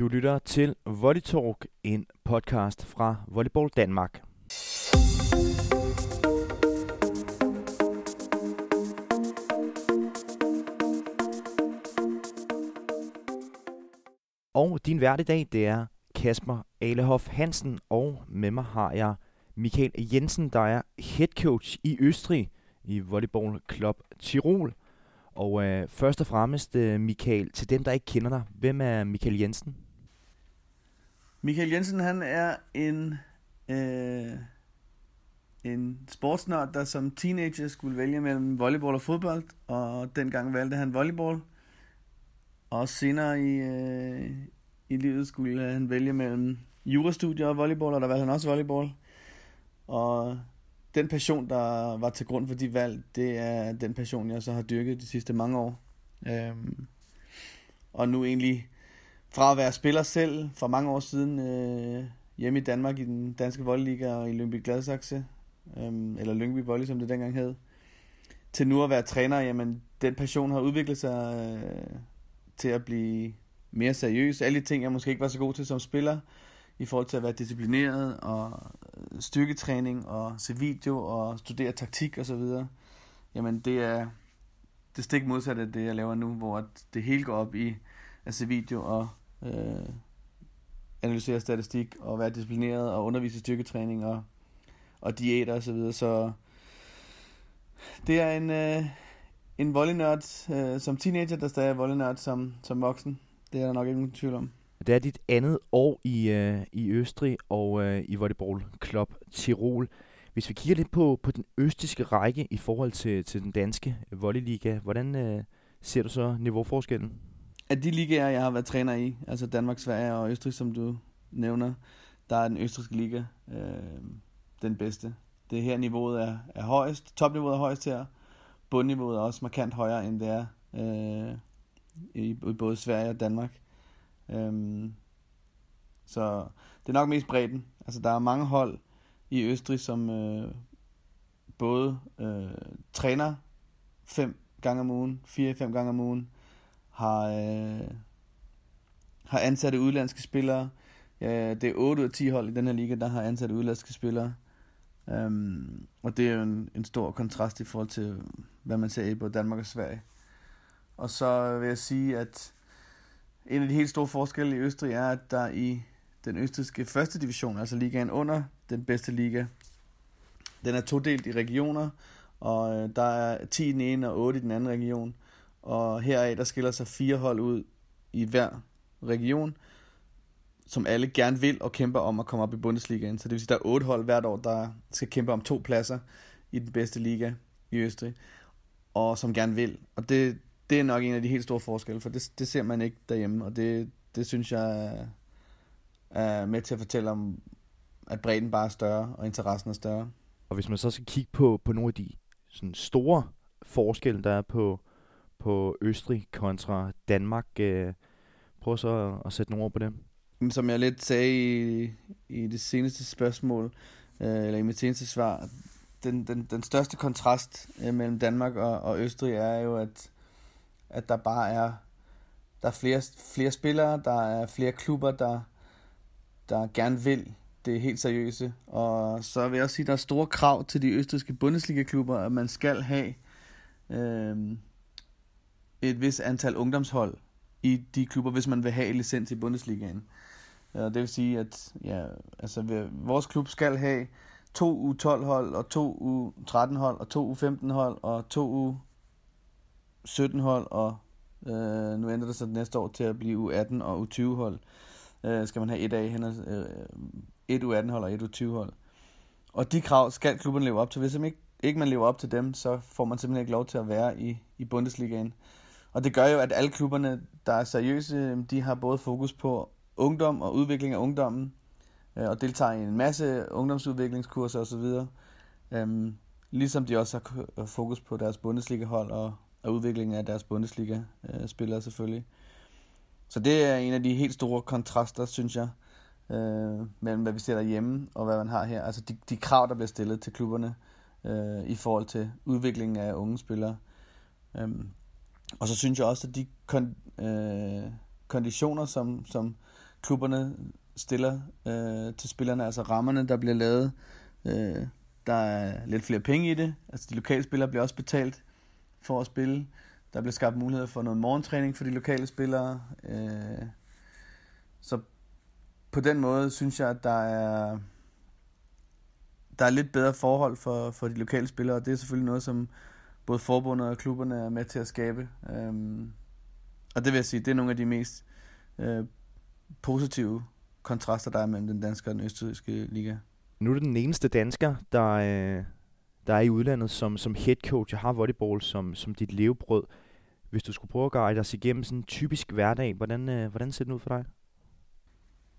Du lytter til Volley Talk, en podcast fra Volleyball Danmark. Og din vært i dag, det er Kasper Alehoff Hansen, og med mig har jeg Michael Jensen, der er head coach i Østrig i Volleyball Club Tirol. Og øh, først og fremmest, øh, Michael, til dem, der ikke kender dig, hvem er Michael Jensen? Michael Jensen, han er en, øh, en sportsnørd, der som teenager skulle vælge mellem volleyball og fodbold, og dengang valgte han volleyball. Og senere i, øh, i livet skulle han vælge mellem jurastudier og volleyball, og der valgte han også volleyball. Og den passion, der var til grund for de valg, det er den passion, jeg så har dyrket de sidste mange år. Øhm, og nu egentlig fra at være spiller selv for mange år siden øh, hjemme i Danmark i den danske voldliga og i Lyngby Gladsaxe, øh, eller Lyngby Volley, som det dengang hed, til nu at være træner, jamen den passion har udviklet sig øh, til at blive mere seriøs. Alle de ting, jeg måske ikke var så god til som spiller, i forhold til at være disciplineret og øh, styrketræning og se video og studere taktik og så videre, jamen det er det stik modsatte af det, jeg laver nu, hvor det hele går op i at se video og øh, analysere statistik og være disciplineret og undervise i styrketræning og, og diæter og så videre. Så det er en, øh, en volleynørd øh, som teenager, der stadig er volleynørd som, som voksen. Det er der nok ingen tvivl om. Det er dit andet år i, øh, i Østrig og øh, i Volleyball Club Tirol. Hvis vi kigger lidt på, på den østiske række i forhold til, til den danske volleyliga, hvordan øh, ser du så niveauforskellen? Af de ligaer, jeg har været træner i, altså Danmark, Sverige og Østrig, som du nævner, der er den østrigske liga øh, den bedste. Det her niveauet er, er højest. Topniveauet er højst her. Bundniveauet er også markant højere, end det er øh, i, i både Sverige og Danmark. Øh, så det er nok mest bredden. Altså der er mange hold i Østrig, som øh, både øh, træner fem gange om ugen, fire-fem gange om ugen, har, øh, har ansatte udlandske spillere. Ja, det er 8 ud af 10 hold i den her liga, der har ansatte udlandske spillere. Um, og det er jo en, en stor kontrast i forhold til, hvad man ser i både Danmark og Sverige. Og så vil jeg sige, at en af de helt store forskelle i Østrig er, at der i den østrigske første division, altså ligaen under den bedste liga, den er todelt i regioner, og øh, der er 10 i den ene og 8 i den anden region. Og heraf, der skiller sig fire hold ud i hver region, som alle gerne vil og kæmper om at komme op i Bundesligaen. Så det vil sige, at der er otte hold hvert år, der skal kæmpe om to pladser i den bedste liga i Østrig, og som gerne vil. Og det, det er nok en af de helt store forskelle, for det, det ser man ikke derhjemme, og det, det synes jeg er med til at fortælle om, at bredden bare er større, og interessen er større. Og hvis man så skal kigge på, på nogle af de sådan store forskelle, der er på, på Østrig kontra Danmark, øh, prøv så at, at sætte nogle ord på dem. Som jeg lidt sagde i, i det seneste spørgsmål, øh, eller i mit seneste svar, den, den, den største kontrast øh, mellem Danmark og, og Østrig er jo, at at der bare er der er flere, flere spillere, der er flere klubber, der, der gerne vil det helt seriøse. Og så vil jeg også sige, at der er store krav til de østrigske Bundesliga-klubber, at man skal have øh, et vis antal ungdomshold i de klubber, hvis man vil have licens i Bundesligaen. Det vil sige, at ja, altså, vores klub skal have to U12-hold, og to U13-hold, og to U15-hold, og to u 17 hold, og øh, nu ændrer det sig næste år til at blive U18 og U20 hold. Øh, skal man have et af hen, øh, et U18 hold og et U20 hold. Og de krav skal klubben leve op til. Hvis man ikke, ikke man lever op til dem, så får man simpelthen ikke lov til at være i, i Bundesligaen. Og det gør jo, at alle klubberne, der er seriøse, øhm, de har både fokus på ungdom og udvikling af ungdommen, øh, og deltager i en masse ungdomsudviklingskurser osv. Øhm, ligesom de også har øh, fokus på deres Bundesliga-hold og, og udviklingen af deres Bundesliga-spillere selvfølgelig. Så det er en af de helt store kontraster, synes jeg, øh, mellem hvad vi ser derhjemme og hvad man har her. Altså de, de krav, der bliver stillet til klubberne øh, i forhold til udviklingen af unge spillere. Um, og så synes jeg også, at de kon, øh, konditioner, som, som klubberne stiller øh, til spillerne, altså rammerne, der bliver lavet. Øh, der er lidt flere penge i det. Altså de lokale spillere bliver også betalt for at spille. Der bliver skabt mulighed for noget morgentræning for de lokale spillere. Øh, så på den måde synes jeg, at der er, der er lidt bedre forhold for, for de lokale spillere, og det er selvfølgelig noget, som både forbundet og klubberne er med til at skabe. Øhm, og det vil jeg sige, det er nogle af de mest øh, positive kontraster, der er mellem den danske og den østrigske liga. Nu er du den eneste dansker, der, øh, der er i udlandet som, som head coach og har volleyball som, som dit levebrød. Hvis du skulle prøve at guide os igennem sådan en typisk hverdag, hvordan, øh, hvordan ser den ud for dig?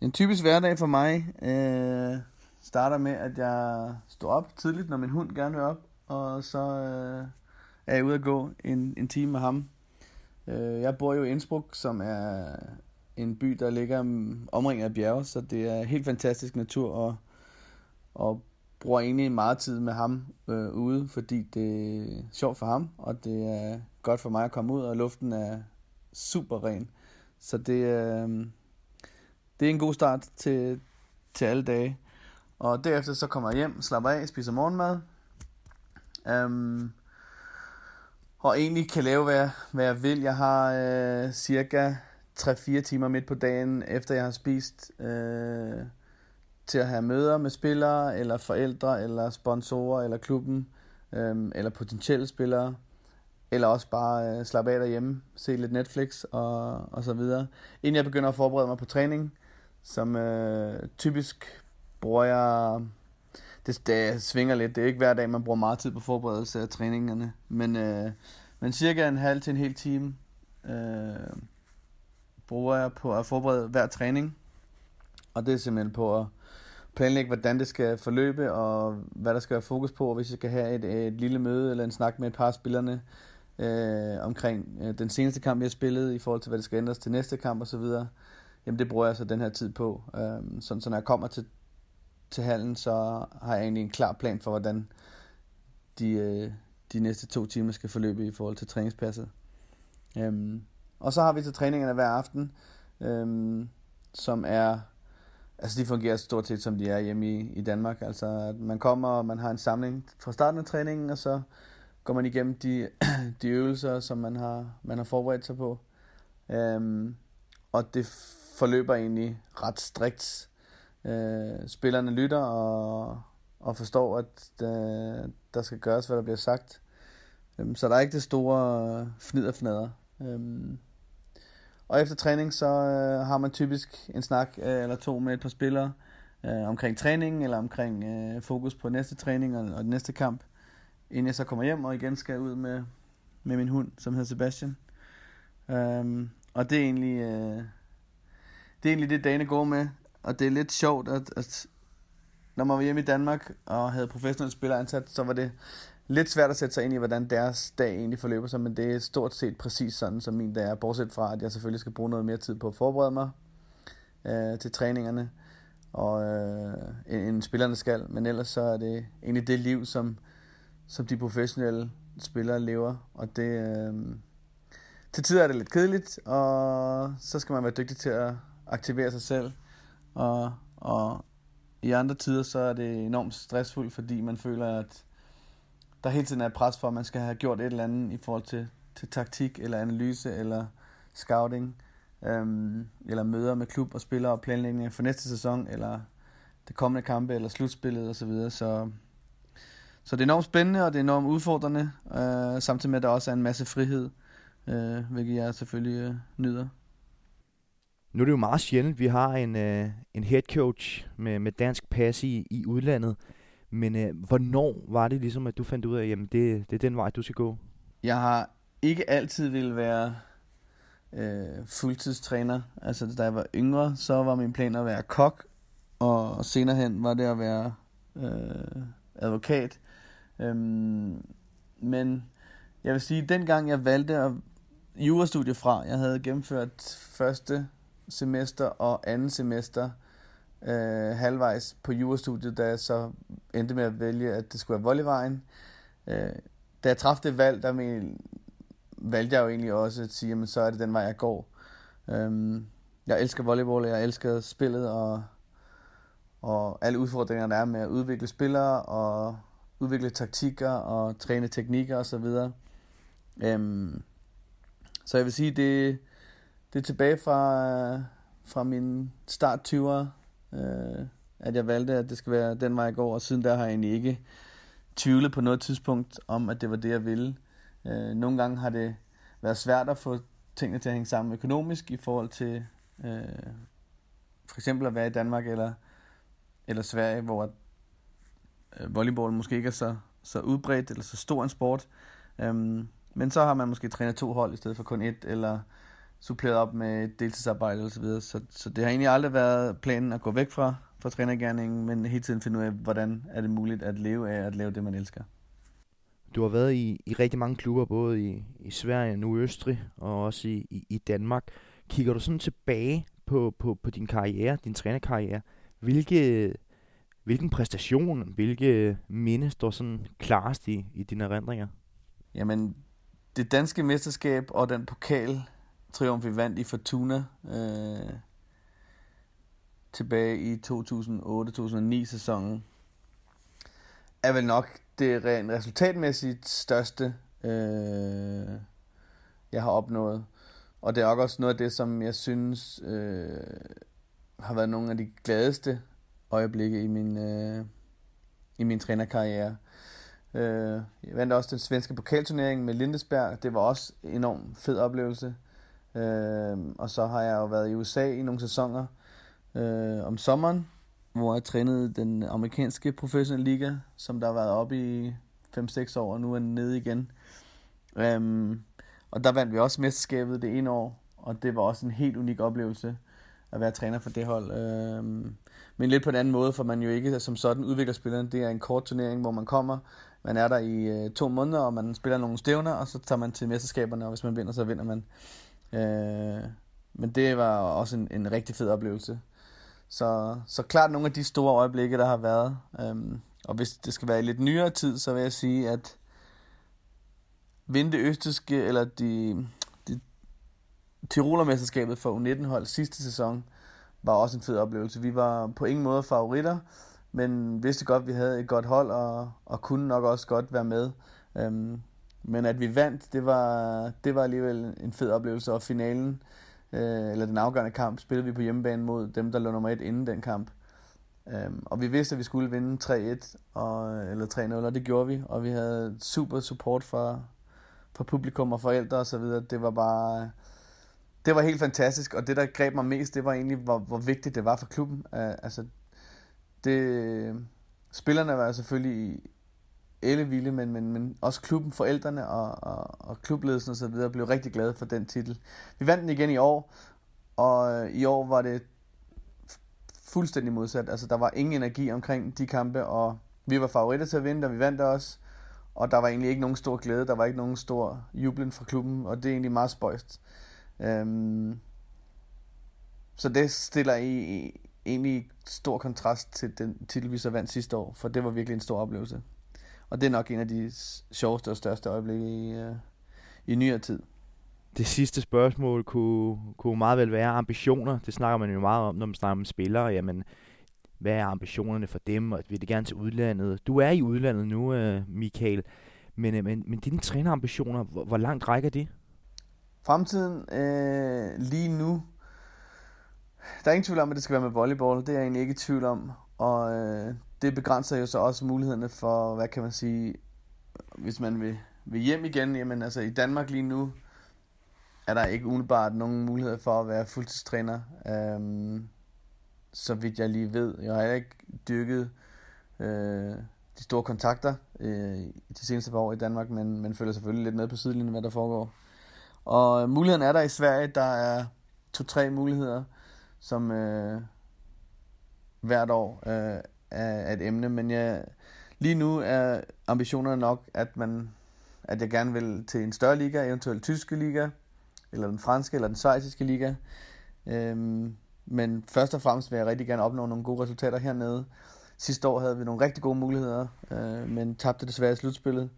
En typisk hverdag for mig øh, starter med, at jeg står op tidligt, når min hund gerne vil op, og så øh, er jeg ude at gå en, en time med ham. Øh, jeg bor jo i Innsbruck, som er en by, der ligger omringet af bjerge, så det er helt fantastisk natur, og, og bruger egentlig meget tid med ham øh, ude, fordi det er sjovt for ham, og det er godt for mig at komme ud, og luften er super ren. Så det, øh, det er en god start til, til alle dage. Og derefter så kommer jeg hjem, slapper af, spiser morgenmad. Øhm, og egentlig kan lave, hvad, hvad jeg vil. Jeg har øh, cirka 3-4 timer midt på dagen, efter jeg har spist, øh, til at have møder med spillere, eller forældre, eller sponsorer, eller klubben, øh, eller potentielle spillere, eller også bare øh, slappe af derhjemme, se lidt Netflix og, og så videre. Inden jeg begynder at forberede mig på træning, som øh, typisk bruger jeg... Det, det svinger lidt. Det er ikke hver dag, man bruger meget tid på forberedelse af træningerne. Men, øh, men cirka en halv til en hel time øh, bruger jeg på at forberede hver træning. Og det er simpelthen på at planlægge, hvordan det skal forløbe, og hvad der skal være fokus på, hvis jeg skal have et, et lille møde eller en snak med et par af spillerne øh, omkring øh, den seneste kamp, jeg har spillet, i forhold til, hvad det skal ændres til næste kamp osv., jamen det bruger jeg så den her tid på. Øh, sådan, så når jeg kommer til, til hallen, så har jeg egentlig en klar plan for, hvordan de, øh, de næste to timer skal forløbe i forhold til træningspasset. Øhm, og så har vi så træningerne hver aften, øhm, som er Altså de fungerer stort set som de er hjemme i, i Danmark. Altså at man kommer og man har en samling fra starten af træningen, og så går man igennem de, de øvelser, som man har, man har forberedt sig på. Øhm, og det forløber egentlig ret strikt. Øh, spillerne lytter og, og forstår, at øh, der skal gøres, hvad der bliver sagt. Øhm, så der er ikke det store øh, fniderfnader. Øhm, og efter træning, så øh, har man typisk en snak øh, eller to med et par spillere øh, omkring træningen, eller omkring øh, fokus på næste træning og, og næste kamp, inden jeg så kommer hjem og igen skal ud med, med min hund, som hedder Sebastian. Øhm, og det er egentlig... Øh, det er egentlig det, dagene går med. Og det er lidt sjovt, at, at når man var hjemme i Danmark og havde professionelle spillere ansat, så var det lidt svært at sætte sig ind i, hvordan deres dag egentlig forløber sig, men det er stort set præcis sådan, som min dag er, bortset fra, at jeg selvfølgelig skal bruge noget mere tid på at forberede mig øh, til træningerne, og, øh, end spillerne skal, men ellers så er det egentlig det liv, som, som de professionelle spillere lever, og det, øh, til tider er det lidt kedeligt, og så skal man være dygtig til at aktivere sig selv, og, og i andre tider så er det enormt stressfuldt, fordi man føler, at der hele tiden er pres for, at man skal have gjort et eller andet i forhold til, til taktik, eller analyse, eller scouting, øhm, eller møder med klub og spillere og planlægning for næste sæson, eller det kommende kampe, eller slutspillet osv. Så, videre. så så det er enormt spændende, og det er enormt udfordrende, øh, samtidig med, at der også er en masse frihed, øh, hvilket jeg selvfølgelig øh, nyder. Nu er det jo meget sjældent, vi har en, øh, en head coach med, med dansk pas i, i udlandet. Men øh, hvornår var det ligesom, at du fandt ud af, at jamen, det, det er den vej, du skal gå? Jeg har ikke altid ville være øh, fuldtidstræner. Altså, da jeg var yngre, så var min plan at være kok, og senere hen var det at være øh, advokat. Øhm, men jeg vil sige, at dengang jeg valgte at jurastudie fra, jeg havde gennemført første semester og anden semester øh, halvvejs på jurastudiet, da jeg så endte med at vælge, at det skulle være volleyvejen. Øh, da jeg træffede det valg, der med, valgte jeg jo egentlig også at sige, jamen så er det den vej, jeg går. Øh, jeg elsker volleyball, jeg elsker spillet, og, og alle udfordringer, der er med at udvikle spillere, og udvikle taktikker, og træne teknikker osv. Øhm, så jeg vil sige, det, det er tilbage fra, øh, fra min start 20'er, øh, at jeg valgte, at det skal være den vej, jeg går, og siden der har jeg egentlig ikke tvivlet på noget tidspunkt om, at det var det, jeg ville. Øh, nogle gange har det været svært at få tingene til at hænge sammen økonomisk i forhold til øh, for eksempel at være i Danmark eller, eller Sverige, hvor øh, volleyball måske ikke er så, så udbredt eller så stor en sport. Øhm, men så har man måske trænet to hold i stedet for kun et, eller suppleret op med deltidsarbejde osv. Så, videre. så, så det har egentlig aldrig været planen at gå væk fra, fra trænergærningen, men hele tiden finde ud af, hvordan er det muligt at leve af at lave det, man elsker. Du har været i, i rigtig mange klubber, både i, i Sverige, nu Østrig og også i, i, i Danmark. Kigger du sådan tilbage på, på, på din karriere, din trænerkarriere, hvilke, hvilken præstation, hvilke minde står sådan klarest i, i dine erindringer? Jamen, det danske mesterskab og den pokal triumf, vi vandt i Fortuna øh, tilbage i 2008-2009 sæsonen, er vel nok det rent resultatmæssigt største, øh, jeg har opnået. Og det er også noget af det, som jeg synes øh, har været nogle af de gladeste øjeblikke i min, øh, i min trænerkarriere. Øh, jeg vandt også den svenske pokalturnering med Lindesberg. Det var også en enorm fed oplevelse. Øh, og så har jeg jo været i USA i nogle sæsoner øh, om sommeren, hvor jeg trænede den amerikanske professionelle liga, som der har været oppe i 5-6 år, og nu er den nede igen. Um, og der vandt vi også mesterskabet det ene år, og det var også en helt unik oplevelse at være træner for det hold. Um, men lidt på en anden måde, for man jo ikke som sådan udvikler spilleren. Det er en kort turnering, hvor man kommer, man er der i øh, to måneder, og man spiller nogle stævner, og så tager man til mesterskaberne, og hvis man vinder, så vinder man. Øh, men det var også en, en rigtig fed oplevelse. Så, så klart nogle af de store øjeblikke, der har været. Øhm, og hvis det skal være i lidt nyere tid, så vil jeg sige, at vinde det østiske, eller de, de Tirolermesterskabet for U19-hold sidste sæson, var også en fed oplevelse. Vi var på ingen måde favoritter, men vidste godt, at vi havde et godt hold, og, og kunne nok også godt være med. Øhm, men at vi vandt, det var, det var alligevel en fed oplevelse, og finalen øh, eller den afgørende kamp, spillede vi på hjemmebane mod dem, der lå nummer et inden den kamp. Um, og vi vidste, at vi skulle vinde 3-1 og, eller 3-0, og det gjorde vi. Og vi havde super support fra, fra publikum og forældre og så videre. Det var bare... Det var helt fantastisk, og det, der greb mig mest, det var egentlig, hvor, hvor vigtigt det var for klubben. Uh, altså, det, spillerne var selvfølgelig ellevilde, men, men, men også klubben, forældrene og, og, og klubledelsen osv. blev rigtig glade for den titel. Vi vandt den igen i år, og øh, i år var det fuldstændig modsat. Altså, der var ingen energi omkring de kampe, og vi var favoritter til at vinde, og vi vandt også. Og der var egentlig ikke nogen stor glæde, der var ikke nogen stor jublen fra klubben, og det er egentlig meget spøjst. Øhm, så det stiller i, egentlig stor kontrast til den titel, vi så vandt sidste år, for det var virkelig en stor oplevelse. Og det er nok en af de sjoveste og største øjeblikke i, uh, i nyere tid. Det sidste spørgsmål kunne, kunne meget vel være ambitioner. Det snakker man jo meget om, når man snakker om spillere. Jamen, hvad er ambitionerne for dem, og vil det gerne til udlandet? Du er i udlandet nu, uh, Michael, men, uh, men, men dine trænerambitioner, hvor, hvor langt rækker de? Fremtiden øh, lige nu, der er ingen tvivl om, at det skal være med volleyball. Det er jeg egentlig ikke i tvivl om. Og øh, det begrænser jo så også mulighederne for, hvad kan man sige, hvis man vil, vil hjem igen, jamen altså i Danmark lige nu, er der ikke umiddelbart nogen mulighed for at være fuldtidstræner, øhm, så vidt jeg lige ved. Jeg har ikke dyrket øh, de store kontakter øh, de seneste par år i Danmark, men, men følger selvfølgelig lidt med på sidelinjen, hvad der foregår. Og øh, muligheden er der i Sverige, der er to-tre muligheder, som øh, hvert år øh, af, et emne, men jeg, lige nu er ambitionerne nok, at man at jeg gerne vil til en større liga, eventuelt tyske liga, eller den franske, eller den svejsiske liga. Øhm, men først og fremmest vil jeg rigtig gerne opnå nogle gode resultater hernede. Sidste år havde vi nogle rigtig gode muligheder, øh, men tabte desværre i slutspillet.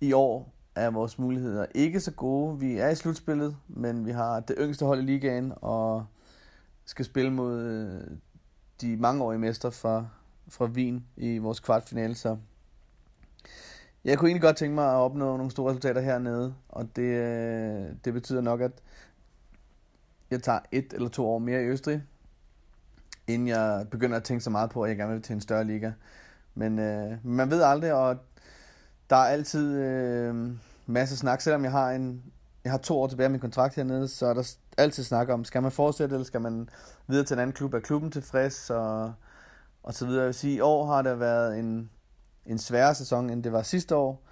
I år er vores muligheder ikke så gode. Vi er i slutspillet, men vi har det yngste hold i ligaen, og skal spille mod øh, de mangeårige mester fra, fra Wien i vores kvartfinale, så jeg kunne egentlig godt tænke mig at opnå nogle store resultater hernede, og det, øh, det betyder nok, at jeg tager et eller to år mere i Østrig, inden jeg begynder at tænke så meget på, at jeg gerne vil til en større liga. Men øh, man ved aldrig, og der er altid øh, masser af snak. Selvom jeg har en, jeg har to år tilbage af min kontrakt hernede, så er der altid snakker om, skal man fortsætte, eller skal man videre til en anden klub? Er klubben tilfreds? Og, og så videre. Jeg vil sige, i år har det været en, en sværere sæson, end det var sidste år,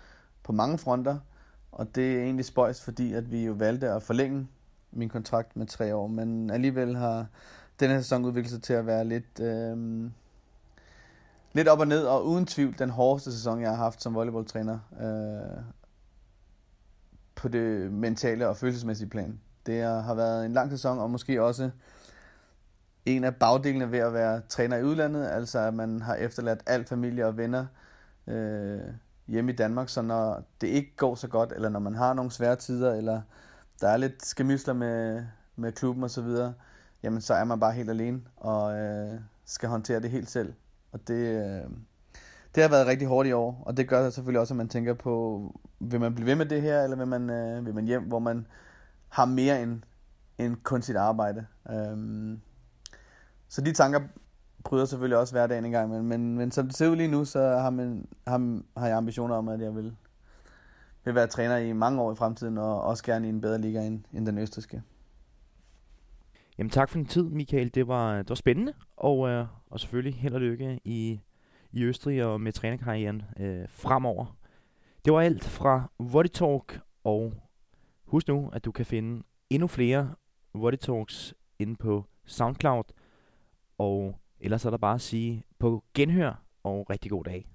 på mange fronter. Og det er egentlig spøjs, fordi at vi jo valgte at forlænge min kontrakt med tre år, men alligevel har den her sæson udviklet sig til at være lidt, øh, lidt op og ned, og uden tvivl den hårdeste sæson, jeg har haft som volleyballtræner øh, på det mentale og følelsesmæssige plan. Det har været en lang sæson, og måske også en af bagdelene ved at være træner i udlandet, altså at man har efterladt al familie og venner øh, hjemme i Danmark, så når det ikke går så godt, eller når man har nogle svære tider, eller der er lidt skemysler med, med klubben og så videre, jamen så er man bare helt alene og øh, skal håndtere det helt selv. Og det, øh, det har været rigtig hårdt i år, og det gør selvfølgelig også, at man tænker på, vil man blive ved med det her, eller vil man, øh, vil man hjem, hvor man har mere end, end kun sit arbejde. Øhm, så de tanker bryder selvfølgelig også hverdagen en gang, men, men, men som det ser ud lige nu, så har, man, har, har jeg ambitioner om, at jeg vil, vil være træner i mange år i fremtiden, og også gerne i en bedre liga end, end den østriske. Jamen tak for din tid, Michael. Det var, det var spændende, og, øh, og selvfølgelig held og lykke i, i Østrig og med trænerkarrieren øh, fremover. Det var alt fra Volley Talk, og husk nu, at du kan finde endnu flere Wordy Talks inde på SoundCloud, og ellers er der bare at sige på genhør og rigtig god dag.